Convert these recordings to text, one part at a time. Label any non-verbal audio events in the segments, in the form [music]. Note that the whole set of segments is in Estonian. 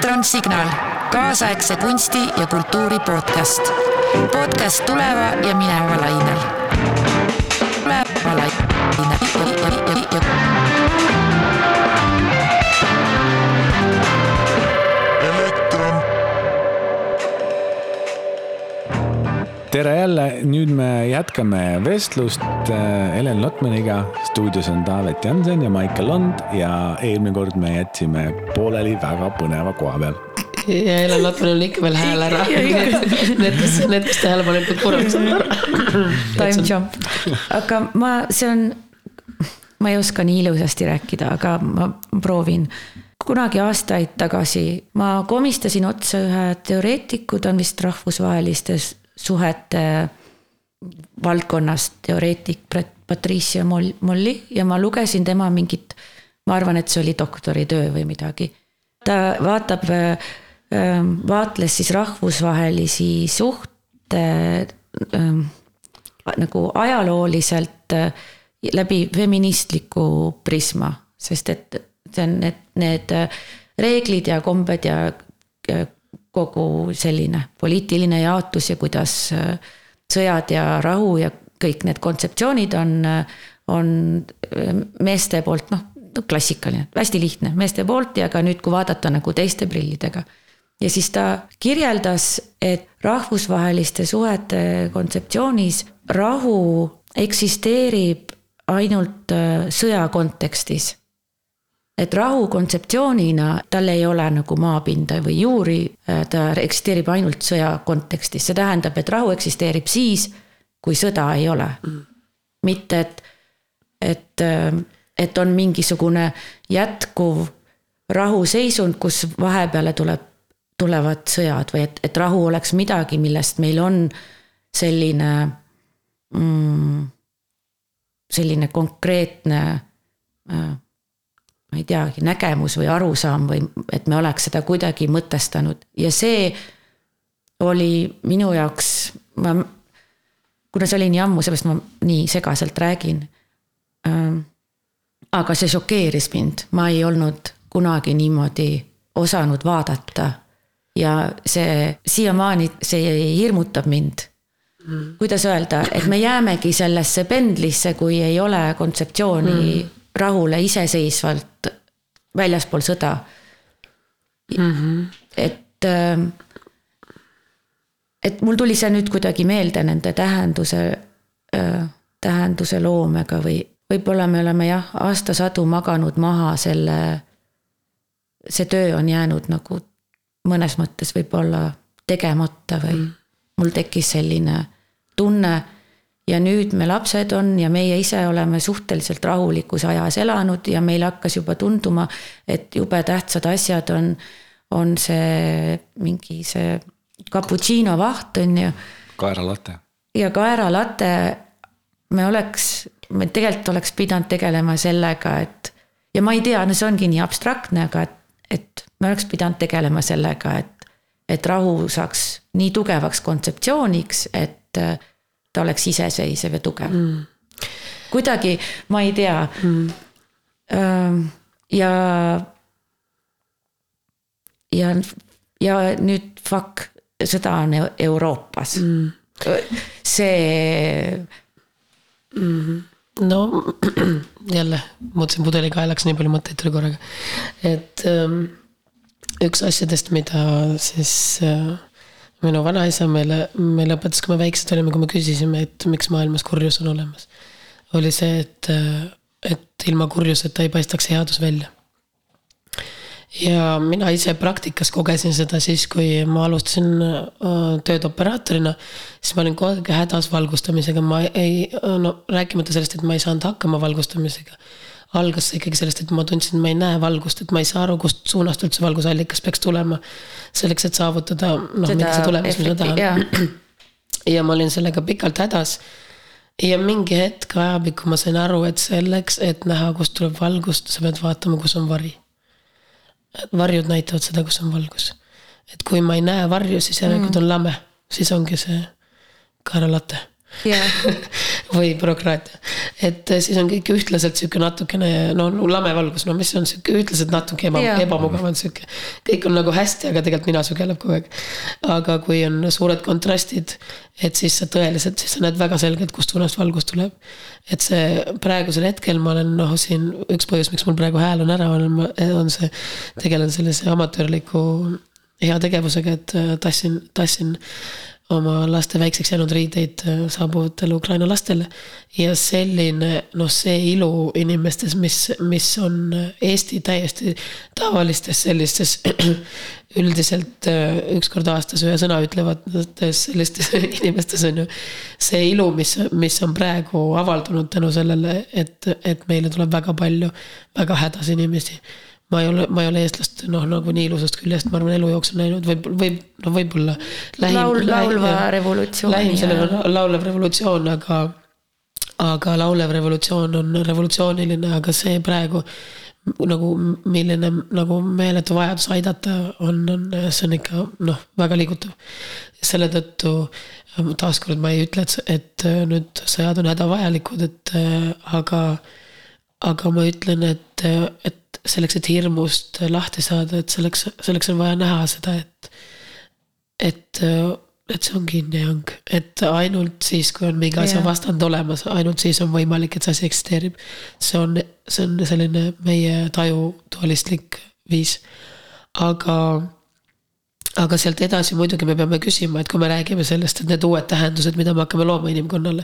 elektronsignaal, kaasaegse kunsti ja kultuuri podcast. podcast tuleva ja mineva lainel. tuleva lainel. Tere jälle, nüüd me jätkame vestlust äh, Helen Lotmaniga. stuudios on Taavet Jansen ja Maicel Lond ja eelmine kord me jätsime pooleli väga põneva koha peal. ja Helen Lotmanil on ikka veel hääl ära. Need, kes, need, kes tähelepanelikult korraks on ära. Time jump, aga ma, see on, ma ei oska nii ilusasti rääkida, aga ma proovin kunagi aastaid tagasi ma komistasin otsa ühe teoreetiku, ta on vist rahvusvahelistes suhete valdkonnast teoreetik Patricia Molli ja ma lugesin tema mingit, ma arvan, et see oli doktoritöö või midagi. ta vaatab, ähm, vaatles siis rahvusvahelisi suhte nagu ajalooliselt äh, läbi feministliku prisma, sest et see on need, need äh, reeglid ja kombed ja kogu selline poliitiline jaotus ja kuidas äh, sõjad ja rahu ja kõik need kontseptsioonid on, äh, on äh, meeste poolt noh, klassikaline, hästi lihtne meeste poolt ja ka nüüd, kui vaadata nagu teiste prillidega. ja siis ta kirjeldas, et rahvusvaheliste suhete kontseptsioonis rahu eksisteerib ainult sõja kontekstis et rahu kontseptsioonina tal ei ole nagu maapinda või juuri, äh, ta eksisteerib ainult sõja kontekstis, see tähendab, et rahu eksisteerib siis, kui sõda ei ole. Mm.. mitte, et, et, äh, et on mingisugune jätkuv rahuseisund, kus vahepeale tuleb, tulevad sõjad või et, et rahu oleks midagi, millest meil on selline mm,, selline konkreetne äh, ma ei teagi, nägemus või arusaam või et me oleks seda kuidagi mõtestanud. Ja see oli minu jaoks, ma, kuna see oli nii ammu, seepärast ma nii segaselt räägin ähm,. aga see šokeeris mind, ma ei olnud kunagi niimoodi osanud vaadata. ja see siiamaani, see hirmutab mind. Mm.. kuidas öelda, et me jäämegi sellesse pendlisse, kui ei ole kontseptsiooni mm. rahule iseseisvalt väljaspool sõda mm. -hmm. et, ähm, et mul tuli see nüüd kuidagi meelde nende tähenduse, äh, tähenduse loomega või võib-olla me oleme jah, aastasadu maganud maha selle, see töö on jäänud nagu mõnes mõttes võib-olla tegemata või mm. mul tekkis selline tunne ja nüüd me lapsed on ja meie ise oleme suhteliselt rahulikus ajas elanud ja meil hakkas juba tunduma, et jube tähtsad asjad on, on see mingi see cappuccino vaht on ju. kaeralatte. ja kaeralatte, me oleks, me tegelikult oleks pidanud tegelema sellega, et ja ma ei tea, no see ongi nii abstraktne, aga et, et me oleks pidanud tegelema sellega, et, et rahu saaks nii tugevaks kontseptsiooniks, et ta oleks iseseisev ja tugev. Mm.. kuidagi, ma ei tea. Mm.. ja, ja, ja nüüd fuck, sõda on Euroopas. Mm.. see mm. -hmm no [clears throat] jälle mõtlesin pudeli kaelaks, nii palju mõtteid tuli korraga. et um, üks asjadest, mida siis uh, minu vanaisa meile, meile õpetas, kui me väiksed olime, kui me küsisime, et miks maailmas kurjus on olemas. oli see, et, et ilma kurjuseta ei paistaks headus välja. ja mina ise praktikas kogesin seda siis, kui ma alustasin äh, tööd operaatorina. siis ma olin kogu aeg hädas valgustamisega, ma ei, no rääkimata sellest, et ma ei saanud hakkama valgustamisega algas see ikkagi sellest, et ma tundsin, et ma ei näe valgust, et ma ei saa aru, kust suunast üldse valgusallikas peaks tulema. selleks, et saavutada noh, millise tulemuse ma tahan. [clears throat] ja ma olin sellega pikalt hädas. ja mingi hetk ajapikku ma sain aru, et selleks, et näha, kust tuleb valgust, sa pead vaatama, kus on vari. varjud näitavad seda, kus on valgus. et kui ma ei näe varju, siis järelikult mm. on lame, siis ongi see kaeralatte yeah. [laughs] või bürokraatia. et siis on kõik ühtlaselt sihuke natukene no lamevalgus, no mis on sihuke ühtlaselt natuke eba, ebamugav on sihuke. kõik on nagu hästi, aga tegelikult nina sügeleb kogu aeg. aga kui on suured kontrastid, et siis sa tõeliselt, siis sa näed väga selgelt, kust suunast valgus tuleb. et see praegusel hetkel ma olen noh, siin üks põhjus, miks mul praegu hääl on ära, on, on see, tegelen sellise amatöörliku heategevusega, et äh, tassin, tassin oma laste väikseks jäänud riideid äh, saabuvatele Ukraina lastele. ja selline noh, see ilu inimestes, mis, mis on Eesti täiesti tavalistes sellistes [clears throat] üldiselt äh, üks kord aastas ühe sõna ütlevates sellistes [laughs] inimestes on ju. see ilu, mis, mis on praegu avaldunud tänu sellele, et, et meile tuleb väga palju väga hädas inimesi ma ei ole, ma ei ole eestlast noh, nagu nii ilusast küljest, ma arvan, elu jooksul näinud, võib, võib, no võib-olla. Laul- laulva revolutsioon lähim sellele on laulev revolutsioon, aga, aga laulev revolutsioon on revolutsiooniline, aga see praegu nagu, milline nagu meeletu vajadus aidata on, on, see on ikka noh, väga liigutav. selle tõttu taaskord ma ei ütle, et, et äh, nüüd sõjad on hädavajalikud, et äh, aga, aga ma ütlen, et, et selleks, et hirmust lahti saada, et selleks, selleks on vaja näha seda, et, et, et see ja yang, et ainult siis, kui on mingi asja Jah. vastand olemas, ainult siis on võimalik, et see asi eksisteerib. see on, see on selline meie taju dualistlik viis. aga aga sealt edasi muidugi me peame küsima, et kui me räägime sellest, et need uued tähendused, mida me hakkame looma inimkonnale.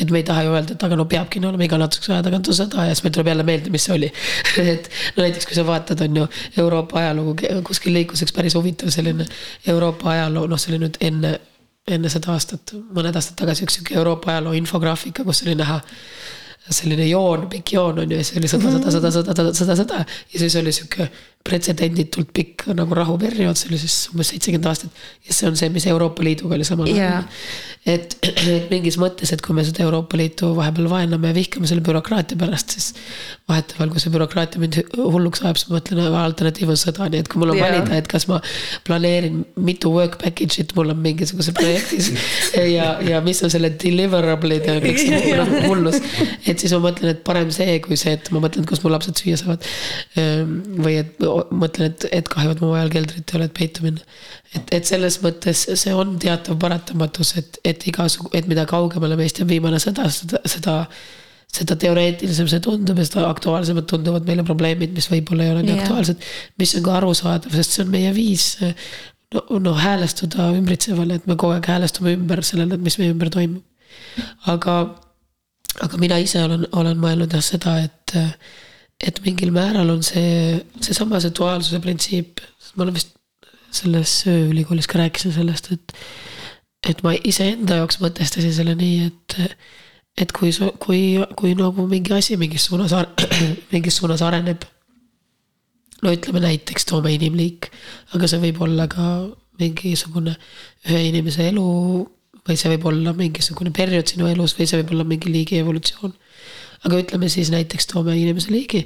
et me ei taha ju öelda, et aga no peabki nii olema, iga natukese aja tagant on sõda ja siis meil tuleb jälle meelde, mis see oli. [laughs] et no näiteks, kui sa vaatad, on ju Euroopa ajalugu, kuskil liikus üks päris huvitav selline Euroopa ajaloo, noh, see oli nüüd enne, enne seda aastat, mõned aastad tagasi üks sihuke Euroopa ajaloo infograafika, kus oli näha selline joon, pikk joon on ju, ja siis oli sõda, sõda, sõda, sõda, sõda, sõda, sõda. ja siis oli sihuke pretsedenditult pikk nagu rahuperiood, see oli siis umbes seitsekümmend aastat. ja see on see, mis Euroopa Liiduga oli samal ajal. et, [clears throat] et mingis mõttes, et kui me seda Euroopa Liitu vahepeal vaename ja vihkame selle bürokraatia pärast, siis vahetevahel, kui see bürokraatia mind hulluks ajab, siis ma mõtlen, alternatiiv on sõda, nii et kui mul on Jaa. valida, et kas ma planeerin mitu work package'it mul on mingisuguses projektis [laughs] ja, ja mis on selle deliverable'id ja kõik see nagu hullus. et siis ma mõtlen, et parem see, kui see, et ma mõtlen, kus mu lapsed süüa saavad. või et mõtlen, et, et kahju, et mu ajal keldrit ei ole, et peitu minna. et, et selles mõttes see on teatav paratamatus, et, et igasugu, et mida kaugemale meist jääb viimane sõda, seda, seda seda teoreetilisem see tundub ja seda aktuaalsemad tunduvad meile probleemid, mis võib-olla ei ole nii Jah. aktuaalsed. mis on ka arusaadav, sest see on meie viis no, no häälestuda ümbritsevale, et me kogu aeg häälestume ümber sellele, mis meie ümber toimub. aga, aga mina ise olen, olen mõelnud jah seda, et, et mingil määral on see, seesama see duaalsuse printsiip, ma olen vist selles ööülikoolis ka rääkisin sellest, et, et ma iseenda jaoks mõtestasin selle nii, et, et kui, kui, kui nagu mingi asi mingis suunas, [clears throat] mingis suunas areneb no ütleme näiteks toome inimliik, aga see võib olla ka mingisugune ühe inimese elu või see võib olla mingisugune periood sinu elus või see võib olla mingi liigi evolutsioon. Aga ütleme siis näiteks toome inimese liigi,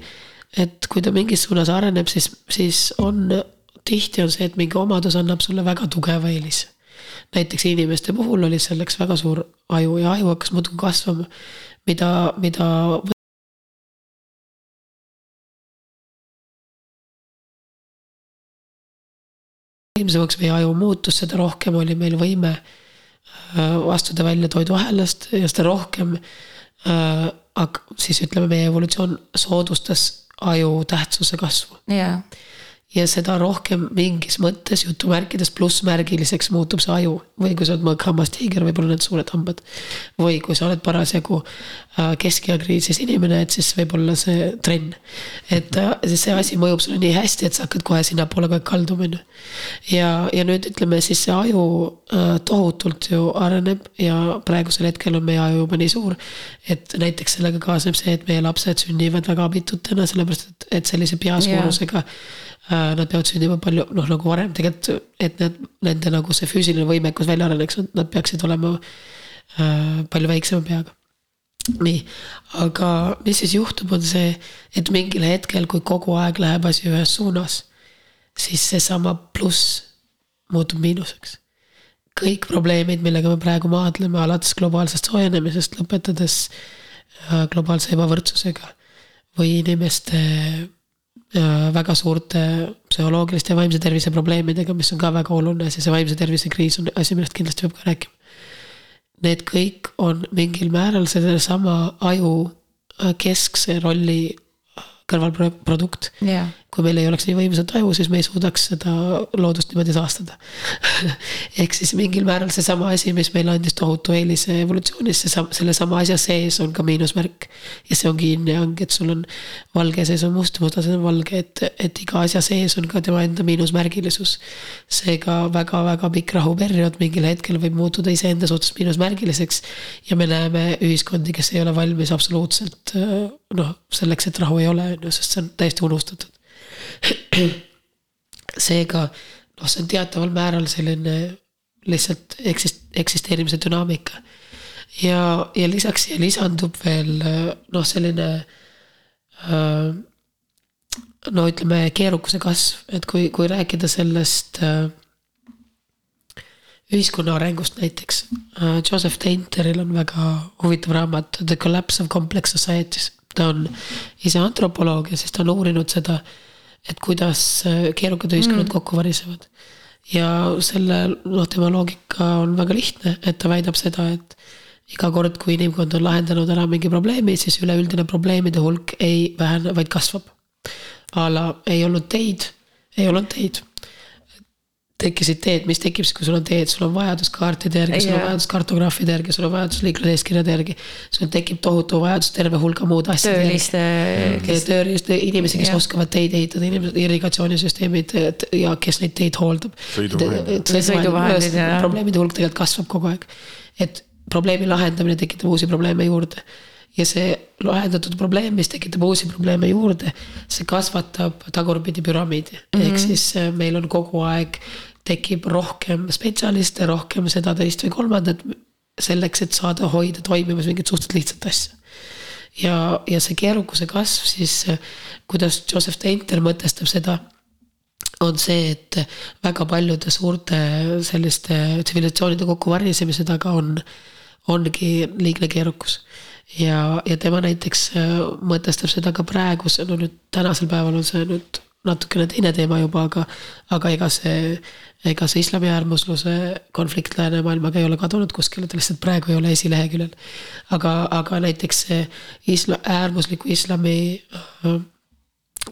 et kui ta mingis suunas areneb, siis, siis on, tihti on see, et mingi omadus annab sulle väga tugeva eelise. näiteks inimeste puhul oli selleks väga suur aju ja aju hakkas muudkui kasvama, mida, mida võimsamaks meie aju muutus, seda rohkem oli meil võime äh, astuda välja toiduahelast ja seda rohkem ak- siis ütleme, meie evolutsioon soodustas aju tähtsuse kasvu. jaa, ja seda rohkem mingis mõttes jutumärkides plussmärgiliseks muutub see aju. või kui sa oled mõõkhammas tiiger, võib-olla need suured hambad. või kui sa oled parasjagu äh, keskea kriisis inimene, et siis võib-olla see trenn. et äh, see asi mõjub sulle nii hästi, et sa hakkad kohe sinnapoole kogu aeg kalduma, on ju. ja, ja nüüd ütleme siis see aju äh, tohutult ju areneb ja praegusel hetkel on meie aju juba nii suur. et näiteks sellega kaasneb see, et meie lapsed sünnivad väga abitutena, sellepärast et, et sellise pea suurusega Äh, Nad peavad sündima palju noh, nagu varem tegelikult, et nad, nende nagu see füüsiline võimekus välja areneks, nad peaksid olema äh, palju väiksema peaga. nii, aga mis siis juhtub, on see, et mingil hetkel, kui kogu aeg läheb asi ühes suunas, siis seesama pluss muutub miinuseks. kõik probleemid, millega me praegu maadleme, alates globaalsest soojenemisest, lõpetades äh, globaalse ebavõrdsusega või inimeste äh, väga suurte psühholoogiliste ja vaimse tervise probleemidega, mis on ka väga oluline asi, see vaimse tervise kriis on asi, millest kindlasti peab ka rääkima. Need kõik on mingil määral sellesama aju äh, keskse rolli kõrvalprodukt jah, kui meil ei oleks nii võimsat aju, siis me ei suudaks seda loodust niimoodi taastada [laughs] ehk siis mingil määral seesama asi, mis meile andis tohutu eelise evolutsioonis, see sam-, sellesama asja sees on ka miinusmärk. ja see ongi yin ja yang, et sul on valge sees on must, musta sees on valge, et, et iga asja sees on ka tema enda miinusmärgilisus. seega väga-väga pikk rahuperiood mingil hetkel võib muutuda iseenda suhtes miinusmärgiliseks. ja me näeme ühiskondi, kes ei ole valmis absoluutselt noh, selleks, et rahu ei ole, on ju, sest see on täiesti unustatud [clears throat] seega noh, see on teataval määral selline lihtsalt eksist-, eksisteerimise dünaamika. ja, ja lisaks siia lisandub veel noh, selline äh, no ütleme, keerukuse kasv, et kui, kui rääkida sellest äh, ühiskonna arengust näiteks. Joseph Tainteril on väga huvitav raamat The Collapse of Complex Societies. ta on ise antropoloog ja siis ta on uurinud seda, et kuidas keerukad ühiskonnad mm. kokku varisevad. ja selle, noh, tema loogika on väga lihtne, et ta väidab seda, et iga kord, kui inimkond on lahendanud ära mingi probleemi, siis üleüldine probleemide hulk ei vähene, vaid kasvab. a la ei olnud teid, ei olnud teid tekkisid teed, mis tekib siis, kui sul on teed, sul on vajadus kaartide järgi, sul on vajadus kartograafide järgi, sul on vajadus liikluseeskirjade järgi. sul tekib tohutu vajadus terve hulga muude asjade tööliste, järgi. tööriiste, inimesi, kes Jah. oskavad teid ehitada, inimesed, irrigatsioonisüsteemid ja kes neid teid hooldab. Probleemide hulk tegelikult kasvab kogu aeg. et probleemi lahendamine tekitab uusi probleeme juurde ja see lahendatud probleem, mis tekitab uusi probleeme juurde, see kasvatab tagurpidi püramiidi mm -hmm. ehk siis äh, meil on kogu aeg tekib rohkem spetsialiste, rohkem seda, teist või kolmandat selleks, et saada hoida toimimas mingit suhteliselt lihtsat asja. ja, ja see keerukuse kasv siis, kuidas Joseph Tainter mõtestab seda on see, et väga paljude suurte selliste tsivilisatsioonide kokkuvarisemise taga on, ongi liigne keerukus. ja, ja tema näiteks mõtestab seda ka praeguse, no nüüd tänasel päeval on see nüüd natukene teine teema juba, aga, aga ega see, ega see islami äärmusluse konflikt läänemaailmaga ei ole kadunud kuskile, ta lihtsalt praegu ei ole esileheküljel. aga, aga näiteks see isla-, äärmusliku islami äh,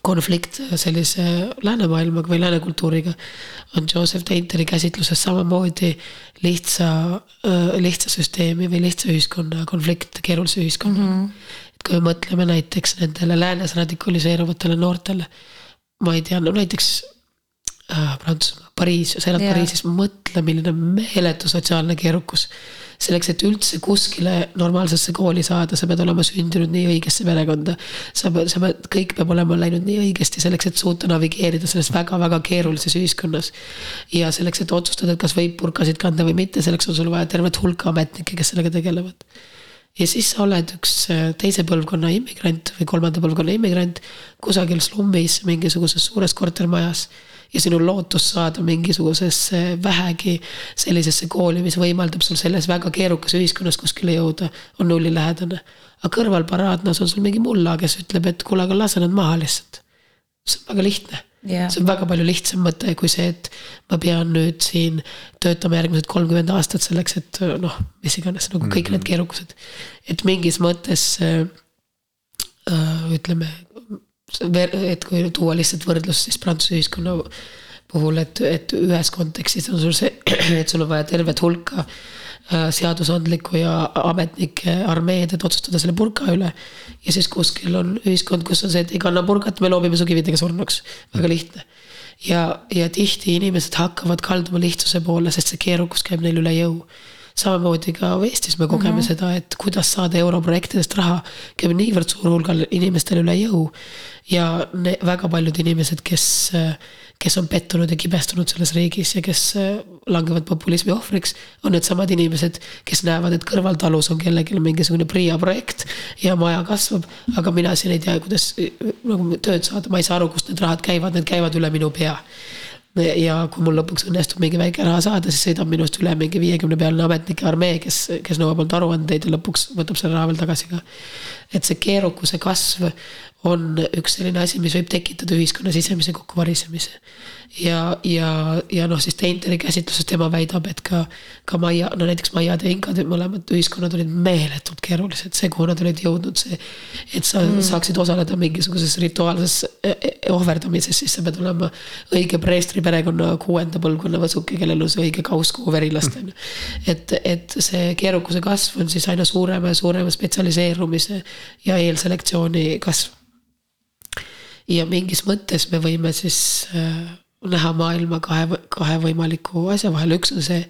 konflikt sellise läänemaailmaga või lääne kultuuriga on Joseph Tainteri käsitluses samamoodi lihtsa, lihtsa süsteemi või lihtsa ühiskonna konflikt keerulise ühiskonna mm. -hmm. et kui me mõtleme näiteks nendele läänes radikaliseeruvatele noortele, ma ei tea, no näiteks äh, Prantsusmaa, Pariis, sa elad yeah. Pariisis, mõtle, milline meeletu sotsiaalne keerukus. selleks, et üldse kuskile normaalsesse kooli saada, sa pead olema sündinud nii õigesse perekonda. sa pead, sa pead, kõik peab olema läinud nii õigesti selleks, et suuta navigeerida selles väga-väga keerulises ühiskonnas. ja selleks, et otsustada, et kas võib purkasid kanda või mitte, selleks on sul vaja tervet hulka ametnikke, kes sellega tegelevad ja siis sa oled üks äh, teise põlvkonna immigrant või kolmanda põlvkonna immigrant kusagil slummis mingisuguses suures kortermajas. ja sinu lootus saada mingisugusesse vähegi sellisesse kooli, mis võimaldab sul selles väga keerukas ühiskonnas kuskile jõuda, on nullilähedane. aga kõrval paraadnas on sul mingi mulla, kes ütleb, et kuule, aga lase nad maha lihtsalt. see on väga lihtne Jah. see on väga palju lihtsam mõte kui see, et ma pean nüüd siin töötama järgmised kolmkümmend aastat selleks, et noh, mis iganes nagu kõik need keerukused. et mingis mõttes äh, äh, ütleme, et kui tuua lihtsalt võrdlus siis Prantsuse ühiskonna puhul, et, et ühes kontekstis on sul see, [clears throat] et sul on vaja tervet hulka äh, seadusandlikku ja ametnike armeed, et otsustada selle purka üle. ja siis kuskil on ühiskond, kus on see, et ei kanna purgat, me loobime su kividega surnuks, väga lihtne. ja, ja tihti inimesed hakkavad kalduma lihtsuse poole, sest see keerukus käib neil üle jõu samamoodi ka Eestis me kogeme mm -hmm. seda, et kuidas saada europrojektidest raha, käib niivõrd suur hulgal inimestel üle jõu. ja ne, väga paljud inimesed, kes, kes on pettunud ja kibestunud selles riigis ja kes langevad populismi ohvriks, on needsamad inimesed, kes näevad, et kõrvaltalus on kellelgi mingisugune PRIA projekt ja maja kasvab, aga mina siin ei tea, kuidas nagu tööd saada, ma ei saa aru, kust need rahad käivad, need käivad üle minu pea ja kui mul lõpuks õnnestub mingi väike raha saada, siis sõidab minust üle mingi viiekümne pealine ametnike armee, kes, kes nõuab mult aruandeid ja lõpuks võtab selle raha veel tagasi ka. et see keerukuse kasv on üks selline asi, mis võib tekitada ühiskonna sisemise kokkuvarisemise. ja, ja, ja noh, siis Teinteri käsitluses tema väidab, et ka, ka Maia, no näiteks Maiad ja Inkad, mõlemad ühiskonnad olid meeletult keerulised, see, kuhu nad olid jõudnud, see. et sa mm. saaksid osaleda mingisuguses rituaalses e, e, ohverdamises, siis sa pead olema õige preestri perekonna kuuenda põlvkonna võsuke, kellel on see õige kauss, kuhu veri lasta, on ju. et, et see keerukuse kasv on siis aina suurema ja suurema spetsialiseerumise ja eelselektsiooni kasv ja mingis mõttes me võime siis äh, näha maailma kahe, kahe võimaliku asja vahel, üks on see,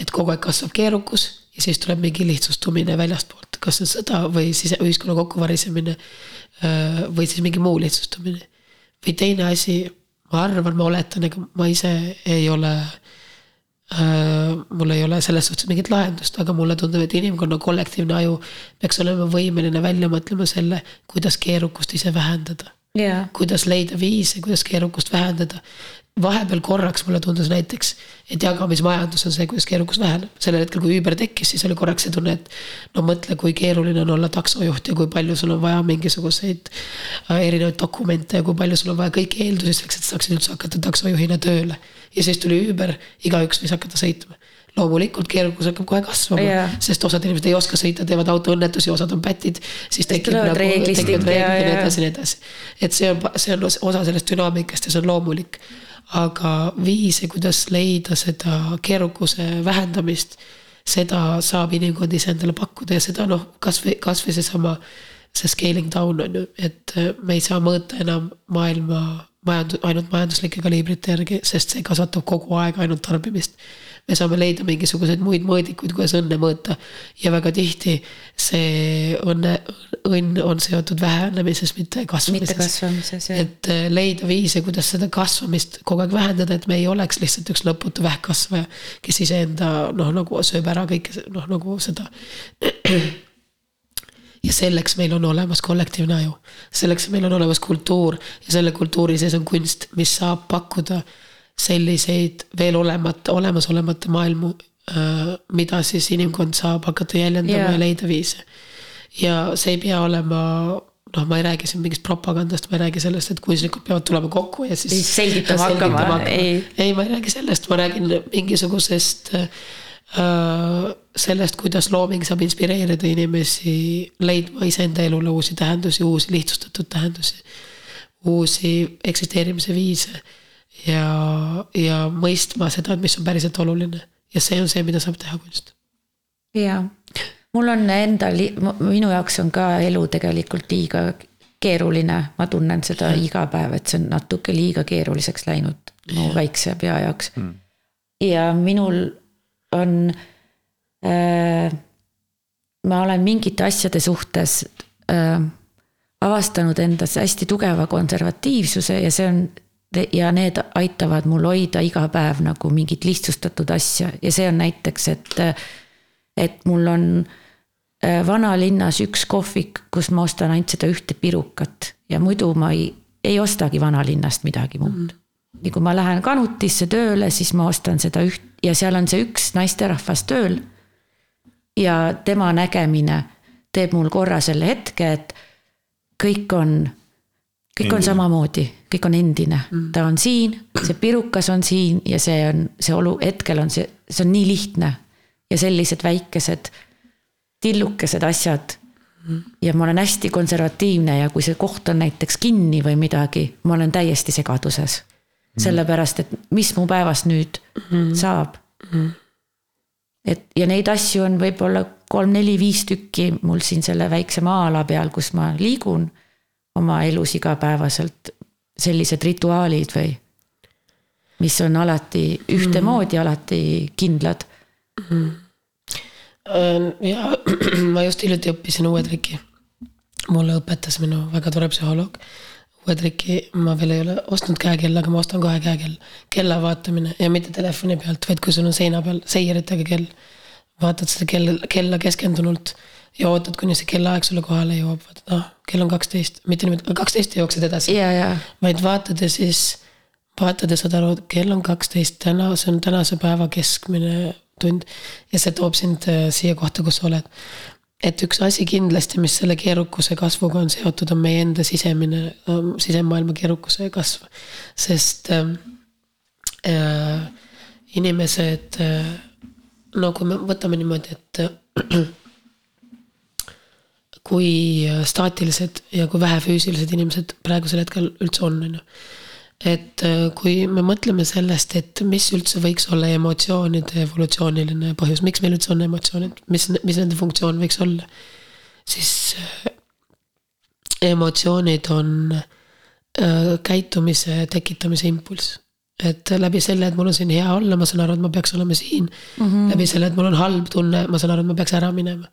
et kogu aeg kasvab keerukus ja siis tuleb mingi lihtsustumine väljastpoolt, kas see on sõda või siis ühiskonna kokkuvarisemine äh, või siis mingi muu lihtsustumine. või teine asi, ma arvan, ma oletan, ega ma ise ei ole äh, mul ei ole selles suhtes mingit lahendust, aga mulle tundub, et inimkonna kollektiivne aju peaks olema võimeline välja mõtlema selle, kuidas keerukust ise vähendada yeah.. kuidas leida viise, kuidas keerukust vähendada. vahepeal korraks mulle tundus näiteks, et jagamismajandus on see, kuidas keerukus väheneb. sellel hetkel, kui Uber tekkis, siis oli korraks see tunne, et no mõtle, kui keeruline on olla taksojuht ja kui palju sul on vaja mingisuguseid äh, erinevaid dokumente ja kui palju sul on vaja kõiki eeldusi selleks, et sa saaksid üldse hakata taksojuhina tööle. ja siis tuli Uber, igaüks võis hakata sõitma loomulikult keerukus hakkab kohe kasvama yeah., sest osad inimesed ei oska sõita, teevad autoõnnetusi, osad on pätid. siis tekib nagu, tekivad reeglid ja nii edasi, nii edasi. et see on, see on osa sellest dünaamikast ja see on loomulik. aga viise, kuidas leida seda keerukuse vähendamist, seda saab inimkond ise endale pakkuda ja seda noh, kasvõi, kasvõi seesama see scaling down on ju, et me ei saa mõõta enam maailma majandus, ainult majanduslike kaliibrite järgi, sest see kasvatab kogu aeg ainult tarbimist me saame leida mingisuguseid muid mõõdikuid, kuidas õnne mõõta. ja väga tihti see õnne, õnn on seotud vähenemisest, mitte kasvamises. mitte kasvamises, jah. et äh, leida viise, kuidas seda kasvamist kogu aeg vähendada, et me ei oleks lihtsalt üks lõputu vähkkasvaja, kes iseenda noh, nagu sööb ära kõike noh, nagu seda [clears throat] ja selleks meil on olemas kollektiivne aju. selleks meil on olemas kultuur ja selle kultuuri sees on kunst, mis saab pakkuda selliseid veel olemata, olemasolemata maailmu, äh, mida siis inimkond saab hakata jäljendama yeah. ja leida viise. ja see ei pea olema noh, ma ei räägi siin mingist propagandast, ma ei räägi sellest, et kunstnikud peavad tulema kokku ja siis. selgitama hakkama, ei. ei, ma ei räägi sellest, ma räägin mingisugusest äh, sellest, kuidas looming saab inspireerida inimesi leidma iseenda elule uusi tähendusi, uusi lihtsustatud tähendusi. uusi eksisteerimise viise ja, ja mõistma seda, mis on päriselt oluline. Ja see on see, mida saab teha kunst. ja, mul on endal, minu jaoks on ka elu tegelikult liiga keeruline, ma tunnen seda iga päev, et see on natuke liiga keeruliseks läinud mu väikse pea jaoks. Mm.. ja minul on äh,, ma olen mingite asjade suhtes äh, avastanud endas hästi tugeva konservatiivsuse ja see on ja need aitavad mul hoida iga päev nagu mingit lihtsustatud asja ja see on näiteks, et, et mul on äh, vanalinnas üks kohvik, kus ma ostan ainult seda ühte pirukat ja muidu ma ei, ei ostagi vanalinnast midagi muud mm. -hmm. ja kui ma lähen kanutisse tööle, siis ma ostan seda üht ja seal on see üks naisterahvas tööl. ja tema nägemine teeb mul korra selle hetke, et kõik on kõik on samamoodi, kõik on endine, mm. ta on siin, see pirukas on siin ja see on, see olu, hetkel on see, see on nii lihtne. ja sellised väikesed tillukesed asjad. Mm. ja ma olen hästi konservatiivne ja kui see koht on näiteks kinni või midagi, ma olen täiesti segaduses. Mm. sellepärast, et mis mu päevast nüüd saab. et ja neid asju on võib-olla kolm-neli-viis tükki mul siin selle väikse maa-ala peal, kus ma liigun oma elus igapäevaselt sellised rituaalid või mis on alati ühtemoodi mm., alati kindlad mm.? ja [clears throat] ma just hiljuti õppisin uue triki. mulle õpetas minu väga tore psühholoog. uue triki ma veel ei ole ostnud käekella, aga ma ostan kohe käekell. kella vaatamine ja mitte telefoni pealt, vaid kui sul on seina peal seiritega kell. vaatad seda kell, kella keskendunult ja ootad, kuni see kellaaeg sulle kohale jõuab, vaatad, ah, kell on kaksteist, mitte niimoodi, kaksteist ja jooksed edasi. vaid vaatad ja siis vaatad ja saad aru, et kell on kaksteist, täna, see on tänase päeva keskmine tund. ja see toob sind äh, siia kohta, kus sa oled. et üks asi kindlasti, mis selle keerukuse kasvuga on seotud, on meie enda sisemine, sisemaailma keerukuse kasv. sest äh, äh, inimesed äh,, no kui me võtame niimoodi, et äh, kui staatilised ja kui vähe füüsilised inimesed praegusel hetkel üldse on, on ju. et äh, kui me mõtleme sellest, et mis üldse võiks olla emotsioonide evolutsiooniline põhjus, miks meil üldse on emotsioonid, mis, mis nende funktsioon võiks olla, siis äh, emotsioonid on äh, käitumise tekitamise impulss et läbi selle, et mul on siin hea olla, ma saan aru, et ma peaks olema siin mm. -hmm. läbi selle, et mul on halb tunne, ma saan aru, et ma peaks ära minema.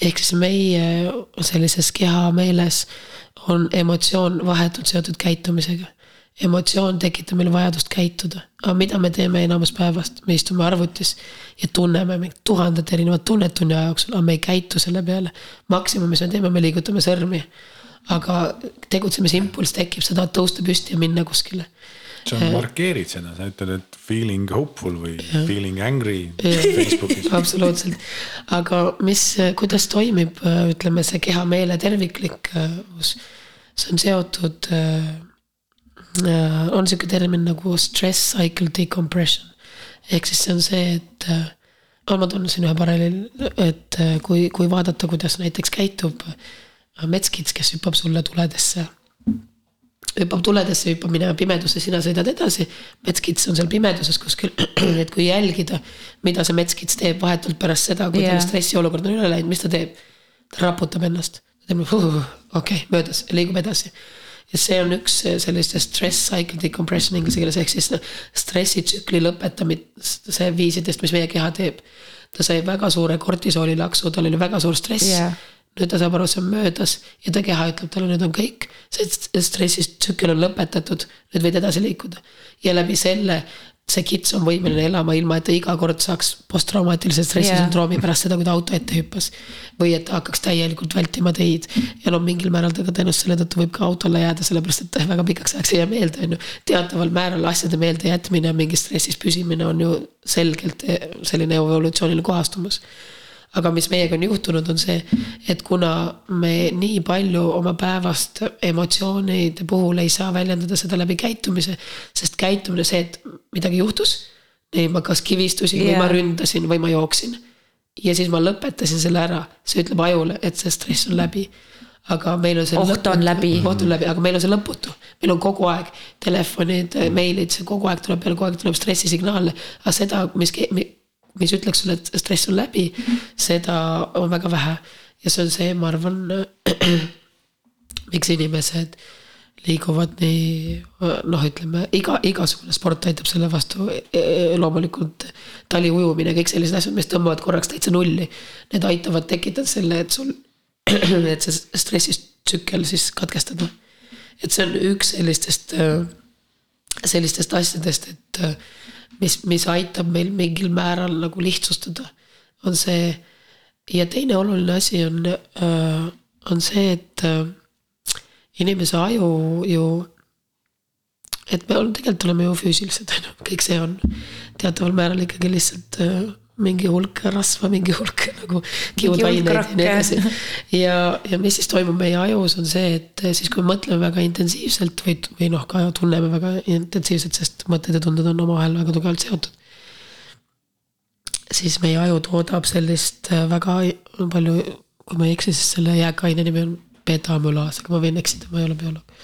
ehk siis meie sellises kehameeles on emotsioon vahetult seotud käitumisega. emotsioon tekitab meil vajadust käituda, aga mida me teeme enamus päevast, me istume arvutis ja tunneme mingit tuhandet erinevat tunnet tunni aja jooksul, aga me ei käitu selle peale. maksimum, mis me teeme, me liigutame sõrmi. aga tegutsemisimpuls tekib, sa tahad tõusta püsti ja minna kuskile sa markeerid seda, sa ütled, et feeling hopeful või ja. feeling angry Facebookis. [laughs] absoluutselt, aga mis, kuidas toimib, ütleme, see keha-meele terviklikkus, see on seotud, on sihuke termin nagu stress cycle decompression. ehk siis see on see, et no ma toon siin ühe paralleeli, et kui, kui vaadata, kuidas näiteks käitub metskits, kes hüppab sulle tuledesse hüppab tuledesse, hüppab minema pimedusse, sina sõidad edasi. metskits on seal pimeduses kuskil, [clears throat] et kui jälgida, mida see metskits teeb vahetult pärast seda, kui yeah. tal stressiolukord on üle läinud, mis ta teeb? ta raputab ennast, ta teeb nagu uh, okei okay,, möödas, liigub edasi. ja see on üks sellistest stress cycle decompression inglise keeles ehk siis stressitsükli lõpetamist, see viisidest, mis meie keha teeb. ta sai väga suure kortisooli laksu, tal oli väga suur stress yeah nüüd ta saab aru, see on möödas ja ta keha ütleb talle, nüüd on kõik. see stressitsükkel on lõpetatud, nüüd võid edasi liikuda. ja läbi selle see kits on võimeline elama, ilma et ta iga kord saaks posttraumaatilise stressisündroomi yeah. pärast seda, kui ta auto ette hüppas. või et ta hakkaks täielikult vältima teid. ja no mingil määral ta ka tõenäoliselt selle tõttu võib ka autole jääda, sellepärast et väga pikaks ajaks ei jää meelde, on ju. teataval määral asjade meelde jätmine, mingis stressis püsimine on ju selgelt selline evolutsiooniline kohastumus aga mis meiega on juhtunud, on see, et kuna me nii palju oma päevast emotsioonide puhul ei saa väljendada seda läbi käitumise, sest käitumine, see, et midagi juhtus. ei, ma kas kivistusin yeah. või ma ründasin või ma jooksin. ja siis ma lõpetasin selle ära, see ütleb ajule, et see stress on läbi aga meil on see. oht lõputu, on läbi. oht on läbi, aga meil on see lõputu. meil on kogu aeg telefonid, meilid, see kogu aeg tuleb peale, kogu aeg tuleb stressisignaale. aga seda, mis, mis ütleks sulle, et stress on läbi, seda on väga vähe. ja see on see, ma arvan, [clears throat] miks inimesed liiguvad nii noh, ütleme iga, igasugune sport aitab selle vastu. E, e, loomulikult taliujumine, kõik sellised asjad, mis tõmbavad korraks täitsa nulli. Need aitavad tekitada selle, et sul, [clears throat] et see stressitsükkel siis katkestada. et see on üks sellistest, sellistest asjadest, et mis, mis aitab meil mingil määral nagu lihtsustada, on see. ja teine oluline asi on, äh, on see, et äh, inimese aju ju. et me tegelikult oleme ju füüsilised, on [laughs] ju, kõik see on teataval määral ikkagi lihtsalt äh, mingi hulk rasva, mingi hulk [laughs] nagu kiudaineid ja nii edasi. ja, ja mis siis toimub meie ajus, on see, et siis kui me mõtleme väga intensiivselt või, või noh, ka tunneme väga intensiivselt, sest mõtted ja tunded on omavahel väga tugevalt seotud. siis meie aju toodab sellist äh, väga palju, kui ma ei eksi, siis selle jääkaine nimi on betamülaas, aga ma võin eksida, ma ei ole bioloog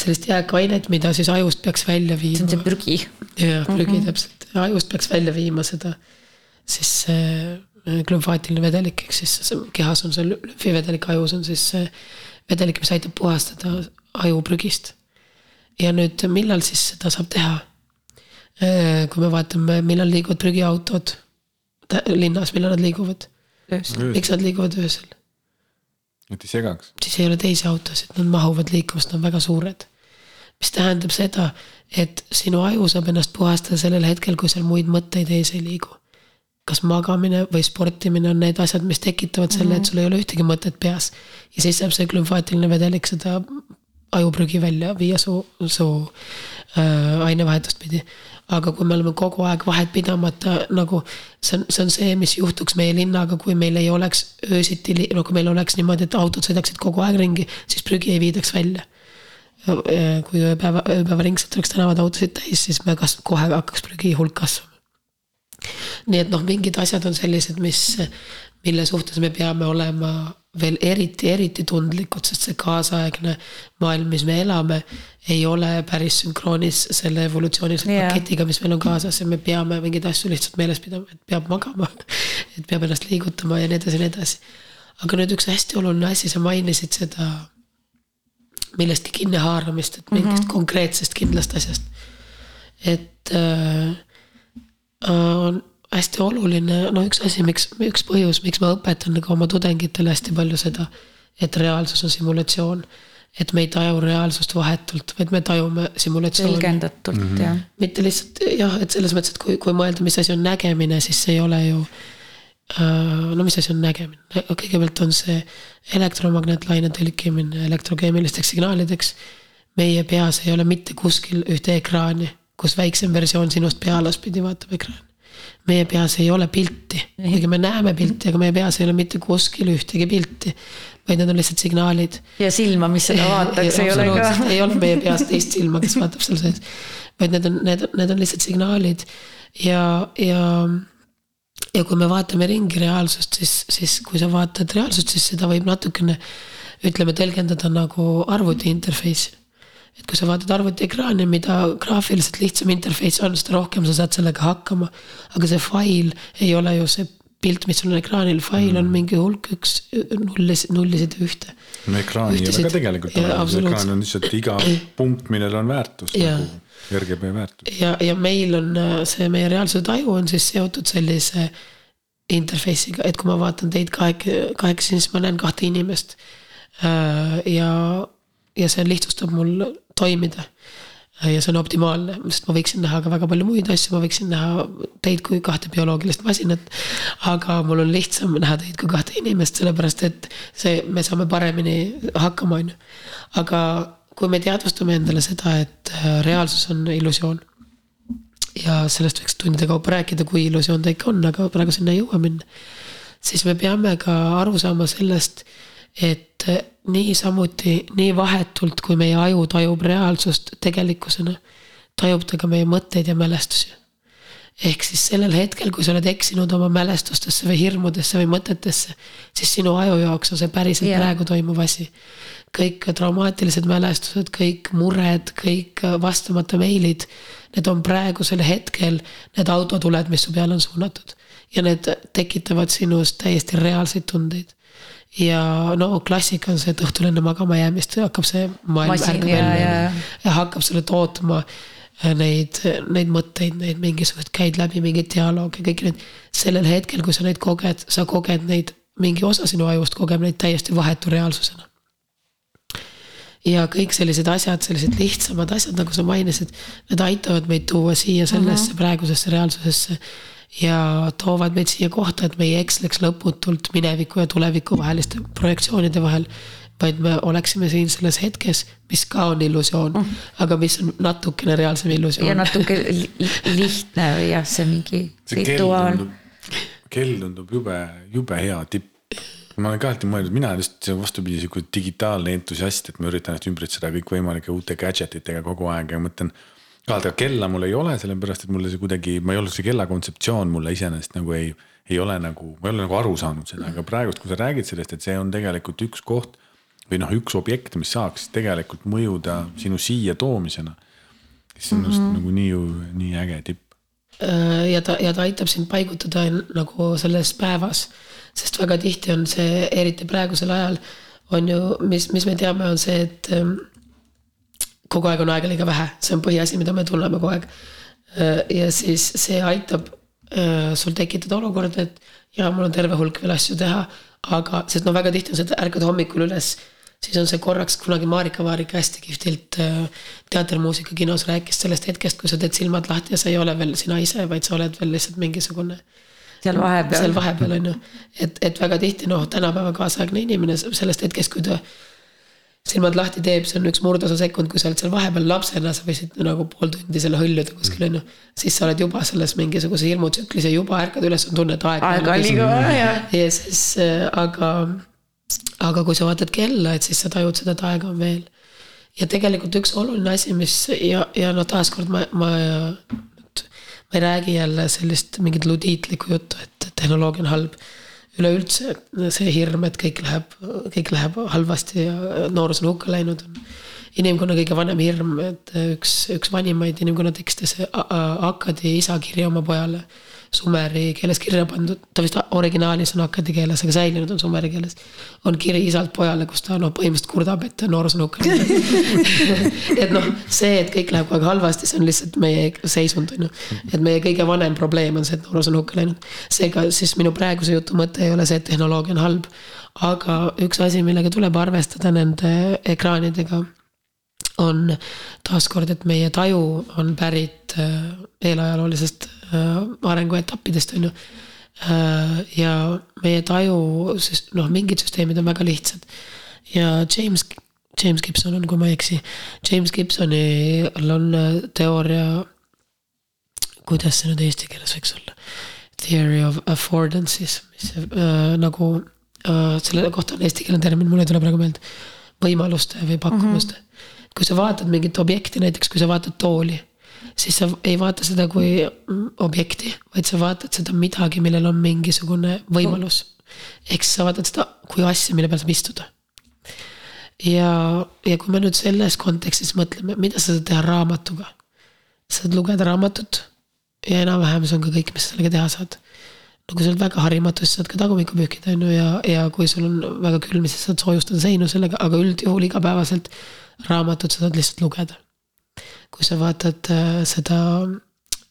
sellist jääkainet, mida siis ajust peaks välja viima. see on see prügi. jah, prügi mm -hmm. täpselt, ajust peaks välja viima seda, siis see glümfaatiline vedelik, ehk siis kehas on see lümfivedelik, ajus on siis see vedelik, mis aitab puhastada aju prügist. ja nüüd, millal siis seda saab teha? kui me vaatame, millal liiguvad prügiautod linnas, millal nad liiguvad? miks nad liiguvad öösel? Et ei segaks. siis ei ole teisi autosid, nad mahuvad liikuma, sest nad on väga suured. mis tähendab seda, et sinu aju saab ennast puhastada sellel hetkel, kui seal muid mõtteid ees ei liigu. kas magamine või sportimine on need asjad, mis tekitavad selle, et mhm. sul ei ole ühtegi mõtet peas. ja siis saab see glümfaatiline vedelik seda ajuprügi välja viia su, su äh, ainevahetust pidi. Aga kui me oleme kogu aeg vahet pidamata nagu see on, see on see, mis juhtuks meie linnaga, kui meil ei oleks öösiti, no kui meil oleks niimoodi, et autod sõidaksid kogu aeg ringi, siis prügi ei viidaks välja kui ööpäeva, ööpäevaringselt oleks tänavad autosid täis, siis me kas-, kohe hakkaks prügi hulk kasvama. nii et noh, mingid asjad on sellised, mis, mille suhtes me peame olema veel eriti, eriti tundlikud, sest see kaasaegne maailm, mis me elame, ei ole päris sünkroonis selle evolutsioonilise yeah. paketiga, mis meil on kaasas ja me peame mingeid asju lihtsalt meeles pidama, et peab magama. [laughs] et peab ennast liigutama ja nii edasi ja nii edasi. aga nüüd üks hästi oluline asi, sa mainisid seda millestki kinnihaaramist, et mingist mm -hmm. konkreetsest kindlast asjast. et äh, on hästi oluline, no üks asi, miks, üks põhjus, miks ma õpetan nagu oma tudengitele hästi palju seda, et reaalsus on simulatsioon. et me ei taju reaalsust vahetult, vaid me tajume simulatsiooni. tõlgendatult mm, -hmm. jah. mitte lihtsalt jah, et selles mõttes, et kui, kui mõelda, mis asi on nägemine, siis see ei ole ju Äh, no mis asi on nägemine, kõigepealt on see elektromagnetlaine tõlkimine elektrokeemilisteks signaalideks. meie peas ei ole mitte kuskil ühte ekraani, kus väiksem versioon sinust pea alaspidi vaatab ekraani. Meie peas ei ole pilti, kuigi me näeme pilti, aga meie peas ei ole mitte kuskil ühtegi pilti. vaid need on lihtsalt signaalid. ja silma, mis seda [laughs] vaataks, ei ole ka. ei ole meie peas teist silma, kes vaatab seal sees. vaid need on, need, need on lihtsalt signaalid ja, ja ja kui me vaatame ringi reaalsust, siis, siis kui sa vaatad reaalsust, siis seda võib natukene ütleme, tõlgendada nagu arvuti interface'i. Et kui sa vaatad arvutiekraani, mida graafiliselt lihtsam interface on, seda rohkem sa saad sellega hakkama. aga see fail ei ole ju see pilt, mis sul on ekraanil, fail mm. on mingi hulk üks nullis, nullisid ja ühte. no ekraani ei ole ka tegelikult, ekraan on lihtsalt iga [clears throat] punkt, millel on väärtus nagu RGB väärtus. ja, ja meil on äh, see, meie reaalsuse taju on siis seotud sellise interface'iga, et kui ma vaatan teid kahek-, kahekesi, siis ma näen kahte inimest. Äh, ja, ja see lihtsustab mul toimida. ja see on optimaalne, sest ma võiksin näha ka väga palju muid asju, ma võiksin näha teid kui kahte bioloogilist masinat. aga mul on lihtsam näha teid kui kahte inimest, sellepärast et see, me saame paremini hakkama, on ju. aga kui me teadvustame endale seda, et äh, reaalsus on illusioon. ja sellest võiks tundide kaupa rääkida, kui illusioon ta ikka on, aga praegu sinna ei jõua minna. siis me peame ka aru saama sellest, et äh, niisamuti, nii vahetult, kui meie aju tajub reaalsust tegelikkusena, tajub ta ka meie mõtteid ja mälestusi ehk siis sellel hetkel, kui sa oled eksinud oma mälestustesse või hirmudesse või mõtetesse, siis sinu aju jaoks on see päriselt yeah. praegu toimuv asi kõik traumaatilised mälestused, kõik mured, kõik vastamata meilid. Need on praegusel hetkel need autotuled, mis su peale on suunatud ja need tekitavad sinus täiesti reaalseid tundeid. ja no klassika on see, et õhtul enne magama jäämist hakkab see maailm ärkab välja ja, ja. hakkab sulle tootma neid, neid mõtteid, neid mingisuguseid, käid läbi mingeid dialoogi, kõik need. sellel hetkel, kui sa neid koged, sa koged neid, mingi osa sinu ajust kogeb neid täiesti vahetu reaalsusena ja kõik sellised asjad, sellised lihtsamad asjad, nagu sa mainisid, need aitavad meid tuua siia sellesse uh -huh. praegusesse reaalsusesse. Ja toovad meid siia kohta, et me ei eksleks lõputult mineviku ja tuleviku vaheliste projektsioonide vahel. vaid me oleksime siin selles hetkes, mis ka on illusioon uh, -huh. aga mis on natukene reaalsem illusioon. ja natuke lihtne või jah, see mingi see rituaal. kell tundub jube, jube hea tipp ma olen ka alati mõelnud, mina olen just vastupidi sihuke digitaalne entusiast, et ma üritan ennast ümbritseda kõikvõimalike uute gadget itega kogu aeg ja mõtlen. Ka kella mul ei ole, sellepärast et mulle see kuidagi, ma ei olnud see kella kontseptsioon mulle iseenesest nagu ei, ei ole nagu, ma ei ole nagu aru saanud seda, aga praegust, kui sa räägid sellest, et see on tegelikult üks koht. või noh, üks objekt, mis saaks tegelikult mõjuda sinu siia toomisena. siis see on just mm -hmm. nagu nii, nii äge tipp. Äh, ja ta, ja ta aitab sind paigutada nagu selles päevas sest väga tihti on see, eriti praegusel ajal, on ju, mis, mis me teame, on see, et ähm, kogu aeg on aega liiga vähe, see on põhiasi, mida me tunneme kogu aeg. Äh, ja siis see aitab äh, sul tekitada olukorda, et ja mul on terve hulk veel asju teha, aga, sest no väga tihti on see, et ärkad hommikul üles siis on see korraks, kunagi Marika Vaarika hästi kihvtilt äh, teatermuusika kinos rääkis sellest hetkest, kui sa teed silmad lahti ja sa ei ole veel sina ise, vaid sa oled veel lihtsalt mingisugune seal vahepeal. seal vahepeal on ju, et, et väga tihti noh, tänapäeva kaasaegne inimene sellest hetkest, kui ta silmad lahti teeb, see on üks murdosa sekund, kui sa oled seal vahepeal lapsena, sa võisid nagu pool tundi selle hõljuda kuskil on ju. siis sa oled juba selles mingisuguse hirmutsüklis ja juba ärkad üles, on tunne, et aeg. aega on liiga vaja jah. ja siis äh, aga, aga kui sa vaatad kella, et siis sa tajud seda, et aega on veel. ja tegelikult üks oluline asi, mis ja, ja no taaskord ma, ma. ma ei räägi jälle sellist mingit ludiitlikku juttu, et tehnoloogia on halb üleüldse see hirm, et kõik läheb, kõik läheb halvasti ja noorus on hukka läinud, on inimkonna kõige vanem hirm, et üks, üks vanimaid inimkonna tekste, see Akkadi isa kiri oma pojale sumeri keeles kirja pandud, ta vist originaalis on akkadi keeles, aga säilinud on sumeri keeles. on kiri isalt pojale, kus ta noh, põhimõtteliselt kurdab, et noorus on hukka [laughs] et noh, see, et kõik läheb kogu aeg halvasti, see on lihtsalt meie seisund, on ju. et meie kõige vanem probleem on see, et noorus on hukka läinud. seega siis minu praeguse jutu mõte ei ole see, et tehnoloogia on halb. aga üks asi, millega tuleb arvestada nende ekraanidega on taaskord, et meie taju on pärit äh, eelajaloolisest arenguetappidest, on ju. Äh, ja meie taju, noh, mingid süsteemid on väga lihtsad. ja James, James Gibson on, kui ma ei eksi, James Gibsonil on teooria, kuidas see nüüd eesti keeles võiks olla? Theory of affordances, mis äh, nagu äh, selle kohta on eestikeelne termin, mul ei tule praegu meelde. võimaluste või pakkumuste mm. -hmm kui sa vaatad mingit objekti, näiteks kui sa vaatad tooli, siis sa ei vaata seda kui objekti, vaid sa vaatad seda midagi, millel on mingisugune võimalus. ehk siis sa vaatad seda kui asja, mille peal saab istuda. ja, ja kui me nüüd selles kontekstis mõtleme, mida sa saad teha raamatuga. sa saad lugeda raamatut ja enam-vähem see on ka kõik, mis sa sellega teha saad no kui sa oled väga harimatu, siis saad ka tagumikku pühkida, on ju, ja, ja kui sul on väga külm, siis saad soojustada seinu sellega, aga üldjuhul igapäevaselt raamatut sa saad lihtsalt lugeda. Kui sa vaatad äh, seda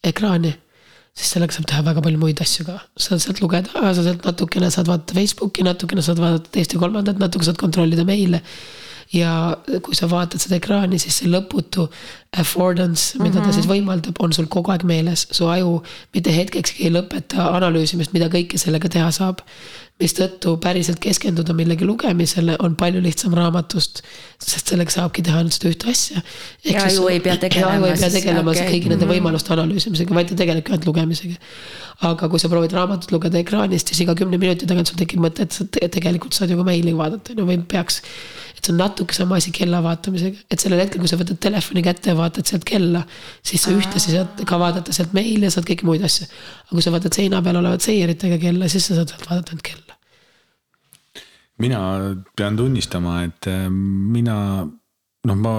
ekraani, siis sellega saab teha väga palju muid asju ka. saad sealt lugeda, sa sealt natukene saad vaadata Facebooki, natukene saad vaadata teist ja kolmandat, natuke saad kontrollida meile ja kui sa vaatad seda ekraani, siis see lõputu affordance, mida mm -hmm. ta siis mhm. võimaldab, on sul kogu aeg meeles. su aju mitte hetkekski ei lõpeta analüüsimist, mida kõike sellega teha saab mistõttu päriselt keskenduda millegi lugemisele on palju lihtsam raamatust, sest sellega saabki teha ainult seda ühte asja. ja ju ei pea tegelema. ju ei pea tegelema okay. kõigi nende mhm. võimaluste analüüsimisega, vaid ta tegelebki ainult lugemisega. aga kui sa proovid raamatut lugeda ekraanist, siis iga kümne minuti tagant sul tekib mõte, et sa tegelikult saad ju ka meili vaadata, on ju, või peaks et see on natuke sama asi kella vaatamisega, et sellel hetkel, kui sa võtad telefoni kätte ja vaatad sealt kella, siis sa ühtlasi saad ka vaadata sealt meili ja saad kõiki muid asju. aga kui sa vaatad seina peal olevat seieritega kella, siis sa saad sealt vaadata ainult kella mina pean tunnistama, et äh, mina noh, ma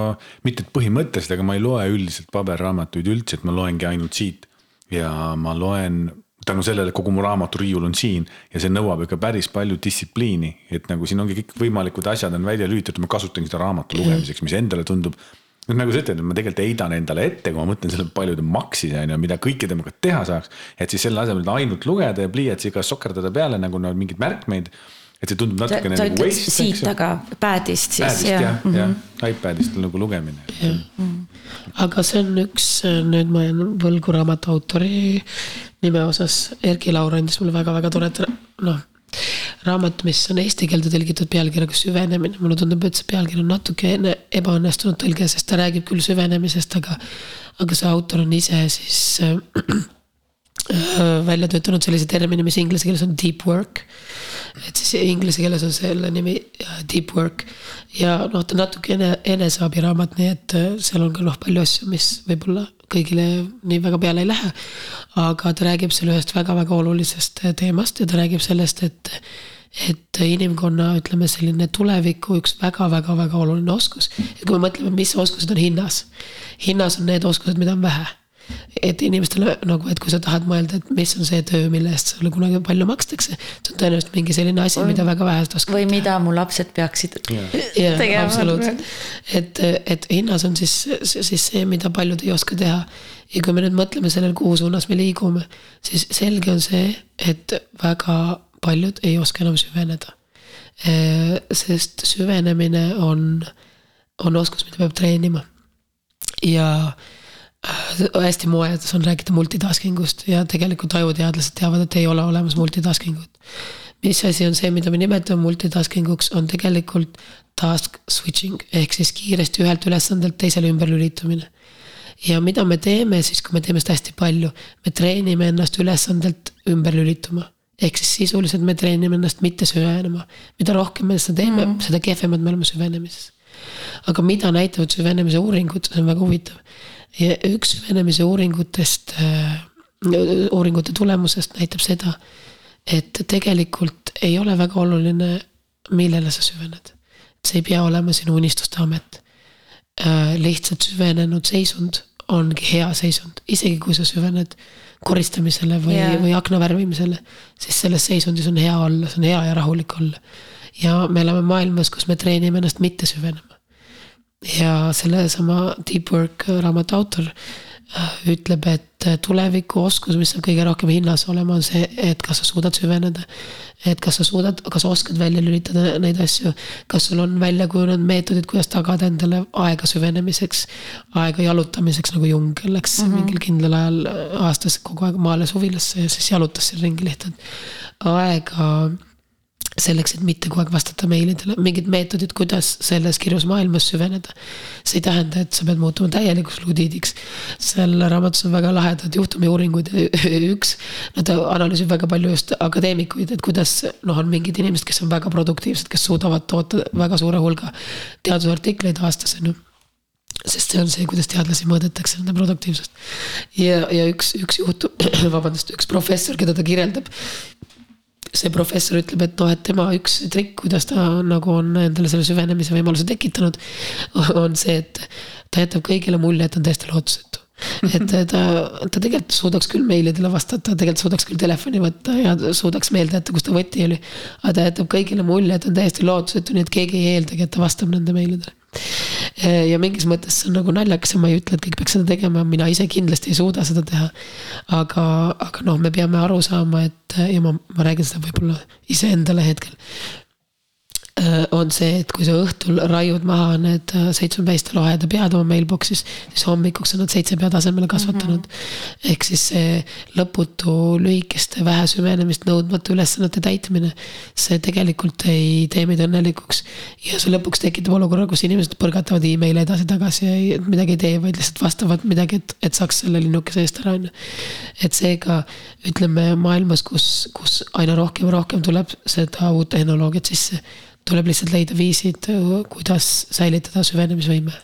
mitte põhimõtteliselt, aga ma ei loe üldiselt paberraamatuid üldse, et ma loengi ainult siit. ja ma loen tänu sellele, kogu mu raamaturiiul on siin ja see nõuab ikka päris palju distsipliini, et nagu siin ongi kõik võimalikud asjad on välja lülitatud, ma kasutangi seda raamatu lugemiseks, mis endale tundub. noh, nagu sa ütled, ma tegelikult heidan endale ette, kui ma mõtlen selle palju ta maksis, on ju, mida kõike temaga teha saaks. et siis selle asemel ainult lugeda ja pliiatsiga sokerdada peale nagu no mingeid märkmeid et see tundub natukene nagu waste. siit aga pad'ist siis. Pad'ist jah, jah, mm -hmm. jah, iPad'ist nagu lugemine. -hmm. aga see on üks, nüüd ma jään võlgu raamatu autori nime osas, Erki Laur andis mulle väga-väga toredat, noh raamat, mis on eesti keelde tõlgitud pealkirjaga Süvenemine, mulle tundub, et see pealkiri on natukene ebaõnnestunud tõlge, sest ta räägib küll süvenemisest, aga, aga see autor on ise siis äh, [clears throat] välja töötanud sellise termini, mis inglise keeles on deep work et siis inglise keeles on selle nimi äh, Deep Work. ja noh, ta natukene eneseabiraamat, nii et äh, seal on ka noh, palju asju, mis võib-olla kõigile nii väga peale ei lähe. aga ta räägib seal ühest väga-väga olulisest äh, teemast ja ta räägib sellest, et et inimkonna, ütleme selline tuleviku üks väga-väga-väga oluline oskus. et kui me mõtleme, mis oskused on hinnas. hinnas on need oskused, mida on vähe et inimestele nagu, et kui sa tahad mõelda, et mis on see töö, mille eest sulle kunagi palju makstakse. see on tõenäoliselt mingi selline asi, mida väga vähesed oskavad. või mida mu lapsed peaksid yeah. [laughs] tegema. absoluutselt, et, et hinnas on siis, siis see, mida paljud ei oska teha. ja kui me nüüd mõtleme sellele, kuhu suunas me liigume, siis selge on see, et väga paljud ei oska enam süveneda. sest süvenemine on, on oskus, mida peab treenima. ja hästi moedas on rääkida multitasking ust ja tegelikult ajuteadlased teavad, et ei ole olemas multitasking ut. mis asi on see, mida me nimetame multitasking uks, on tegelikult task switching ehk siis kiiresti ühelt ülesandelt teisele ümberlülitumine. ja mida me teeme siis, kui me teeme seda hästi palju, me treenime ennast ülesandelt ümber lülituma ehk siis sisuliselt me treenime ennast mitte süvenema. mida rohkem me seda teeme mm., seda kehvemad me oleme süvenemises. aga mida näitavad süvenemise uuringud, see on väga huvitav. Ja üks süvenemise uuringutest äh,, uuringute tulemusest näitab seda, et tegelikult ei ole väga oluline, millele sa süvened. see ei pea olema sinu unistuste amet äh,. lihtsalt süvenenud seisund ongi hea seisund, isegi kui sa süvened koristamisele või yeah., või akna värvimisele. siis selles seisundis on hea olla, see on hea ja rahulik olla. ja me elame maailmas, kus me treenime ennast mitte süvenema. Ja sellesama Deep Work raamatu autor äh, ütleb, et tulevikuoskus, mis saab kõige rohkem hinnas olema, on see, et kas sa suudad süveneda et kas sa suudad, kas sa oskad välja lülitada neid asju, kas sul on välja kujunenud meetodid, kuidas tagada endale aega süvenemiseks, aega jalutamiseks, nagu Jung läks mm -hmm. mingil kindlal ajal aastas kogu aeg maale suvilasse ja siis jalutas seal ringi lihtsalt. aega selleks, et mitte kogu aeg vastata meilidele, mingid meetodid, kuidas selles kirjus maailmas süveneda. see ei tähenda, et sa pead muutuma täielikuks ludiidiks. seal raamatus on väga lahedad juhtumiuuringud ja [laughs] üks, nad analüüsib väga palju just akadeemikuid, et kuidas noh, on mingid inimesed, kes on väga produktiivsed, kes suudavad toota väga suure hulga teadusartikleid aastas, on ju sest see on see, kuidas teadlasi mõõdetakse, nende produktiivsust. ja, ja üks, üks juhtum, [clears throat] vabandust, üks professor, keda ta kirjeldab, see professor ütleb, et noh, et tema üks trikk, kuidas ta nagu on endale selle süvenemise võimaluse tekitanud, [laughs] on see, et ta jätab kõigile mulje, et on täiesti lootusetu et [laughs] ta, ta tegelikult suudaks küll meilidele vastata, tegelikult suudaks küll telefoni võtta ja suudaks meelde jätta, kus ta võti oli. aga ta jätab kõigile mulje, et on täiesti lootusetu, nii et keegi ei eeldagi, et ta vastab nende meilidele. Ja mingis mõttes see on nagu naljakas ja ma ei ütle, et kõik peaks seda tegema, mina ise kindlasti ei suuda seda teha. aga, aga noh, me peame aru saama, et ja ma, ma räägin seda võib-olla iseendale hetkel on see, et kui sa õhtul raiud maha need äh, seitsmepäiste loheda pead oma mailbox'is, siis hommikuks on nad seitse pea tasemele kasvatanud mm. -hmm. ehk siis see lõputu lühikeste vähe süvenemist nõudmatu ülesannete täitmine, see tegelikult ei tee meid õnnelikuks. ja see lõpuks tekitab olukorra, kus inimesed põrgatavad email'e edasi-tagasi ja midagi ei tee, vaid lihtsalt vastavad midagi, et, et saaks selle linnukese eest ära, on ju. et seega ütleme maailmas, kus, kus aina rohkem ja rohkem tuleb seda uut tehnoloogiat sisse tuleb lihtsalt leida viisid, kuidas säilitada süvenemisvõime.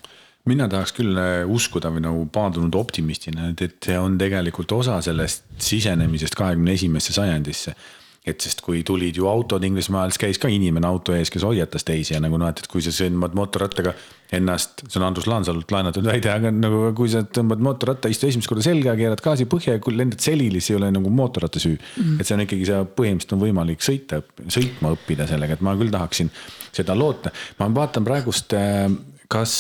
Mina tahaks küll äh, uskuda või nagu paadunud optimistina, et, et see on tegelikult osa sellest sisenemisest kahekümne esimesse sajandisse. Et sest kui tulid ju autod Inglismaal, siis käis ka inimene auto ees, kes hoiatas teisi ja nagu noh, et, et kui sa sõidad mootorrattaga ennast, see on Andrus Laansalult laenatud väide, aga nagu kui sa tõmbad mootorratta, istud esimest korda selga, keerad gaasi põhja ja lendad selili, see ei ole nagu mootorratta süü mm. -hmm. et see on ikkagi, sa põhimõtteliselt on võimalik sõita, sõitma õppida sellega, et ma küll tahaksin seda loota. ma vaatan praegust, äh, kas,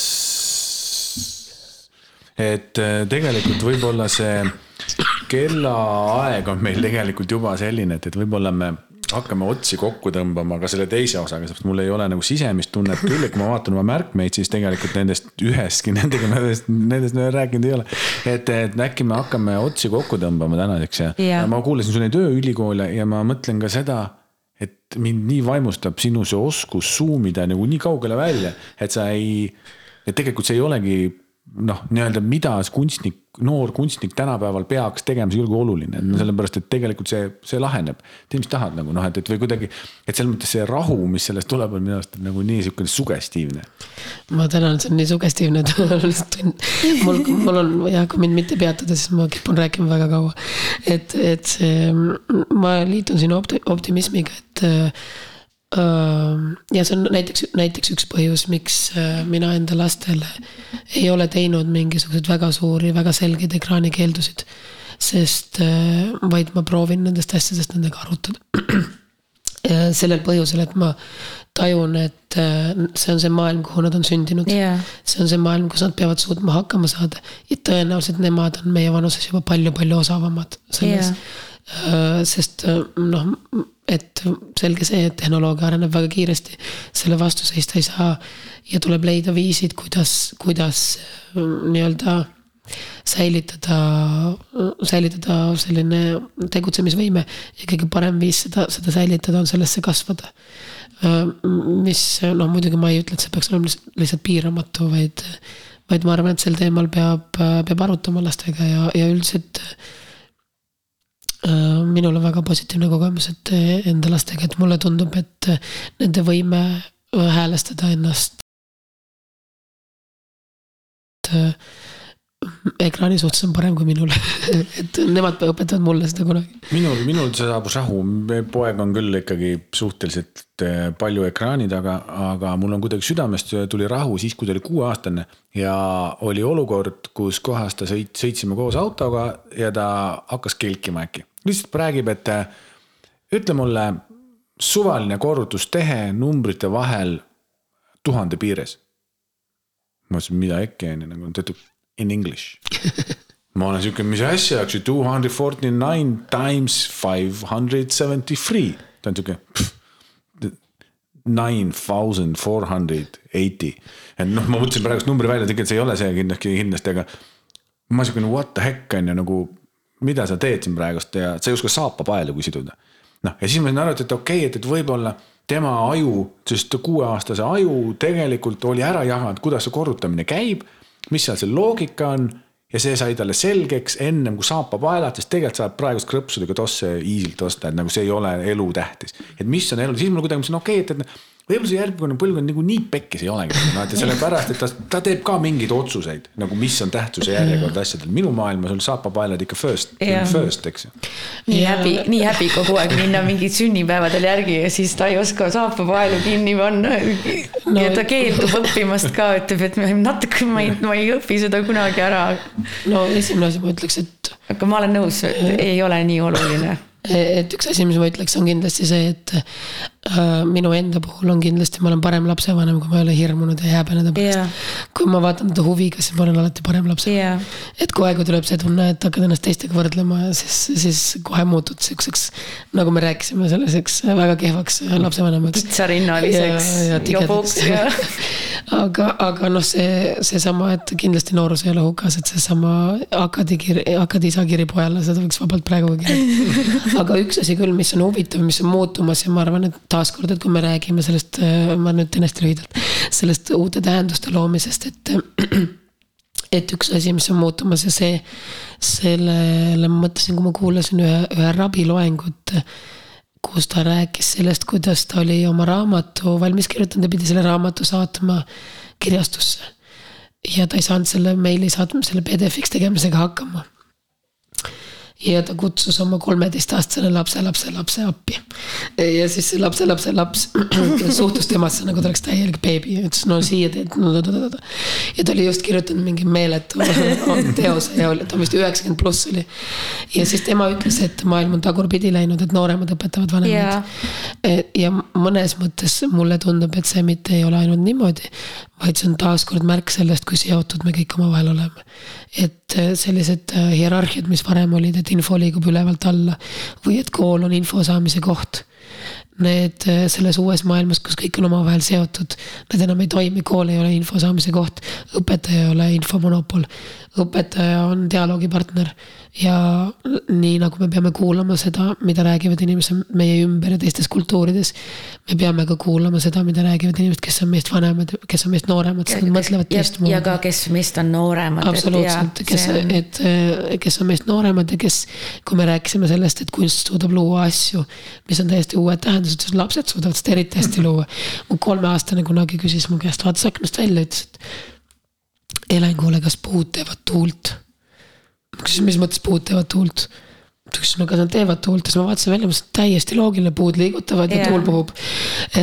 et äh, tegelikult võib-olla see kellaaeg on meil tegelikult juba selline, et, et võib-olla me hakkame otsi kokku tõmbama ka selle teise osaga, sest mul ei ole nagu sisemist tunnet küll, et kui ma vaatan oma märkmeid, siis tegelikult nendest ühestki, [laughs] nendega nendest, nendest me rääkinud ei ole. et, et äkki me hakkame otsi kokku tõmbama tänaseks ja, ja. ma kuulasin su neid ööülikoole ja ma mõtlen ka seda, et mind nii vaimustab sinu see oskus zoom ida nagu nii kaugele välja, et sa ei, et tegelikult see ei olegi noh, nii-öelda, mida kunstnik, noor kunstnik tänapäeval peaks tegema, see ei olegi oluline, no sellepärast, et tegelikult see, see laheneb. tee, mis tahad nagu noh, et, et või kuidagi, et selles mõttes see rahu, mis sellest tuleb, on minu arust nagu nii sihukene sugestiivne. ma tänan, see on nii sugestiivne, et [laughs] mul, mul on jah, kui mind mitte peatada, siis ma kipun rääkima väga kaua. et, et see, ma liitun siin opti-, optimismiga, et ja see on näiteks, näiteks üks põhjus, miks mina enda lastele ei ole teinud mingisuguseid väga suuri, väga selgeid ekraanikeeldusid. sest vaid ma proovin nendest asjadest nendega arutada. [clears throat] sellel põhjusel, et ma tajun, et see on see maailm, kuhu nad on sündinud yeah.. see on see maailm, kus nad peavad suutma hakkama saada ja tõenäoliselt nemad on meie vanuses juba palju-palju osavamad selles yeah. sest noh et selge see, et tehnoloogia areneb väga kiiresti, selle vastu seista ei saa. ja tuleb leida viisid, kuidas, kuidas nii-öelda säilitada, säilitada selline tegutsemisvõime ja kõige parem viis seda, seda säilitada on sellesse kasvada. mis noh, muidugi ma ei ütle, et see peaks olema lihtsalt, piiramatu, vaid, vaid ma arvan, et sel teemal peab, peab arutama lastega ja, ja üldiselt minul on väga positiivne kogemus, et enda lastega, et mulle tundub, et nende võime häälestada ennast Äh, ekraani suhtes on parem kui minul [laughs] et nemad õpetavad mulle seda kunagi. minul, minul saabus rahu, poeg on küll ikkagi suhteliselt äh, palju ekraani taga, aga mul on kuidagi südamest tuli rahu siis, kui ta oli kuueaastane. ja oli olukord, kus kohas ta sõit, sõitsime koos autoga ja ta hakkas kelkima äkki. Lihtsalt räägib, et äh, ütle mulle suvaline korrutustehe numbrite vahel tuhande piires ma ütlesin, mida äkki on ju, nagu ta ütleb in english [laughs] ma olen siuke, mis asja, eks ju, two hundred forty nine times five hundred seventy three. ta on siuke. Nine thousand four hundred eighty. et noh, ma mõtlesin praegust numbri välja, tegelikult see ei ole see kindlasti, kindlasti, aga. ma siuke what the heck on ju nagu, mida sa teed siin praegust ja sa ei oska saapapaelugi siduda. noh, ja siis ma sain aru, et, et okei okay,, et, et võib-olla tema aju, sest kuueaastase aju tegelikult oli ära jaganud, kuidas see korrutamine käib, mis seal see loogika on ja see sai talle selgeks ennem kui saapapaelad, sest tegelikult saab praegust krõpsudega tosse easy't osta, et nagu see ei ole elutähtis. et mis on elu, siis mul kuidagi mõtlesin, okei okay,, et, et võib-olla see järgmine põlvkond nagu nii pekkis ei olegi, noh et sellepärast, et ta, ta teeb ka mingeid otsuseid nagu, mis on tähtsuse järjekord asjadel. minu maailmas on saapapaelad ikka first, first, eks ju. nii häbi, nii häbi kogu aeg minna mingid sünnipäevadel järgi ja siis ta ei oska saapapaelu kinni panna no,. ja ta keeldub õppimast ka, ütleb, et natuke ma ei, ma ei õpi seda kunagi ära. no esimene asi ma ütleks, et. aga ma olen nõus, ei ole nii oluline et üks asi, mis ma ütleks, on kindlasti see, et minu enda puhul on kindlasti, ma olen parem lapsevanem, kui ma ei ole hirmunud ja häbeneda pärast yeah.. kui ma vaatan teda huviga, siis ma olen alati parem lapsevanem. Yeah.. et kui tuleb see tunne, et hakkad ennast teistega võrdlema, siis, siis kohe muutud siukseks, nagu me rääkisime, selliseks väga kehvaks lapsevanemaks. kitsarinnaliseks [laughs] aga, aga noh, see, seesama, et kindlasti noorus ei ole hukas, et seesama Akadi kiri, Akadi isa kiri pojale, seda võiks vabalt praegu kirjutada. [laughs] aga üks asi küll, mis on huvitav, mis on muutumas ja ma arvan, et taaskord, et kui me räägime sellest, ma nüüd teen hästi lühidalt, sellest uute tähenduste loomisest, et [clears throat] et üks asi, mis on muutumas ja see, sellele ma mõtlesin, kui ma kuulasin ühe, ühe rabiloengut kus ta rääkis sellest, kuidas ta oli oma raamatu valmis kirjutanud ja pidi selle raamatu saatma kirjastusse. ja ta ei saanud selle meili saatma, selle PDF-iks tegemisega hakkama ja ta kutsus oma kolmeteistaastasele lapse, lapse, lapse appi. ja siis see lapse, lapse laps [clears throat] suhtus temasse nagu ta oleks täielik beebi ja ütles, no siia teed no,. ja ta oli just kirjutanud mingi meeletu [laughs] teose ja oli, ta vist üheksakümmend pluss oli. ja siis tema ütles, et maailm on tagurpidi läinud, et nooremad õpetavad vanemaid yeah.. ja mõnes mõttes mulle tundub, et see mitte ei ole ainult niimoodi, vaid see on taaskord märk sellest, kui seotud me kõik omavahel oleme. et äh, sellised äh, hierarhiad, mis varem olid, et info liigub ülevalt alla või et kool on info saamise koht need äh, selles uues maailmas, kus kõik on omavahel seotud, need enam ei toimi, kool ei ole info saamise koht, õpetaja ei ole infomonopol. Õpetaja on dialoogipartner ja nii nagu me peame kuulama seda, mida räägivad inimesed meie ümber ja teistes kultuurides. me peame ka kuulama seda, mida räägivad inimesed, kes on meist vanemad, kes on meist nooremad, sest nad mõtlevad teistmoodi. ja ka, kes meist on nooremad. absoluutselt, kes, et kes on meist nooremad ja kes, kui me rääkisime sellest, et kunst suudab luua asju, mis on täiesti uued tähendused, sest lapsed suudavad seda eriti hästi [laughs] luua. mu kolmeaastane kunagi küsis mu käest, vaatas aknast välja, ütles, et Helen, kuule, kas puud teevad tuult küsisin, mis mõttes puud teevad tuult? Kas nad teevad tuult, siis ma vaatasin välja, mõtlesin, täiesti loogiline, puud liigutavad yeah. ja tuul puhub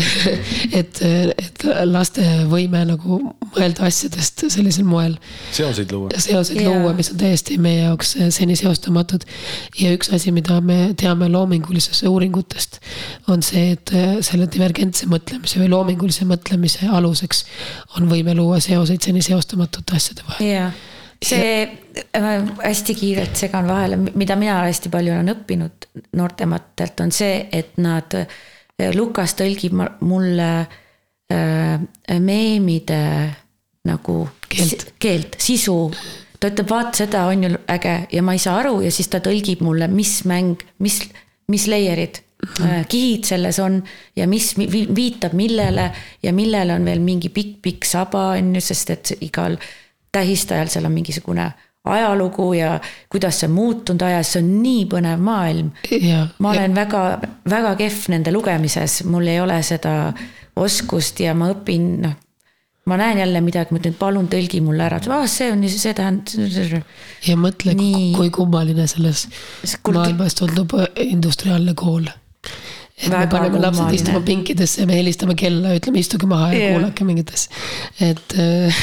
[laughs] et, et laste võime nagu mõelda asjadest sellisel moel. seoseid luua. seoseid yeah. luua, mis on täiesti meie jaoks seni seostamatud. ja üks asi, mida me teame loomingulisest uuringutest, on see, et selle divergentse mõtlemise või loomingulise mõtlemise aluseks on võime luua seoseid seni seostamatute asjade vahel yeah see äh, hästi kiirelt segan vahele, mida mina hästi palju olen õppinud noortematelt, on see, et nad, äh, Lukas tõlgib mulle äh, meemide nagu keelt, keelt, sisu. Ta ütleb, vaata seda on ju äge ja ma ei saa aru. Ja siis ta tõlgib mulle, mis mäng, mis, mis layer'id äh, kihid selles on ja mis vi- viitab millele ja millele on veel mingi pikk-pikk saba, on ju, sest et igal tähistajal seal on mingisugune ajalugu ja kuidas see muutunud ajas, see on nii põnev maailm. ja, ma ja olen väga, väga kehv nende lugemises, mul ei ole seda oskust ja ma õpin, noh. ma näen jälle midagi, ma ütlen, palun tõlgi mulle ära, ah see on, see tähendab. ja mõtle, kui kummaline selles Kuule- maailmas tundub industriaalne kool. Et me Väga paneme lapsed kummaline. istuma pinkidesse ja me helistame kella, ütleme istuge maha ja Jah. kuulake mingit asja. et äh,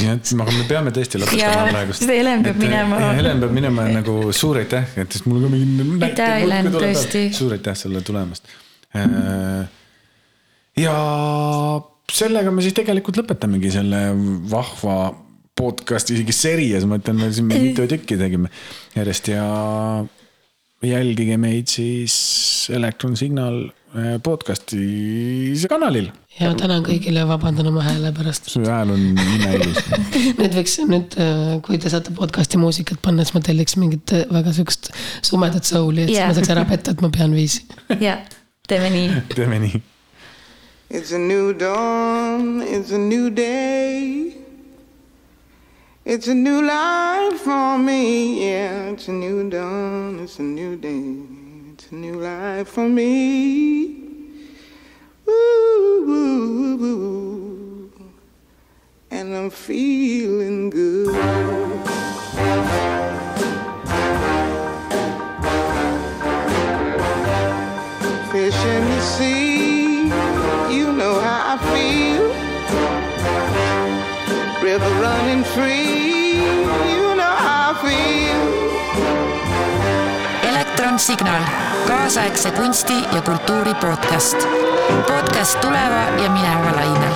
nii et aga me peame tõesti [laughs] lõpetama praegust. Helen peab minema. Helen peab minema nagu suur aitäh, et sest mul ka mingi. Aitäh, Helen, tõesti. suur aitäh sulle tulemast. ja sellega me siis tegelikult lõpetamegi selle vahva podcast'i isegi series, ma ütlen, me siin mitu [laughs] tükki tegime järjest ja jälgige meid siis Elektron Signal eh, podcast'i kanalil. ja tänan kõigile vabandan oma hääle pärast. su hääl on imeilus [laughs] nüüd võiks nüüd, kui te saate podcast'i muusikat panna, siis ma telliks mingit äh, väga siukest sumedat soul'i, et yeah. ma saaks ära petta, et ma pean viisi. [laughs] ja teeme nii. teeme nii. It's a new dawn, it's a new day. It's a new life for me, yeah. It's a new dawn, it's a new day. It's a new life for me. Ooh, ooh, ooh. And I'm feeling good. Fish in the sea, you know how I feel. River running free, you know how I feel. elektronsignaal, kaasaegse kunsti ja kultuuri podcast. podcast tuleva ja mineva lainel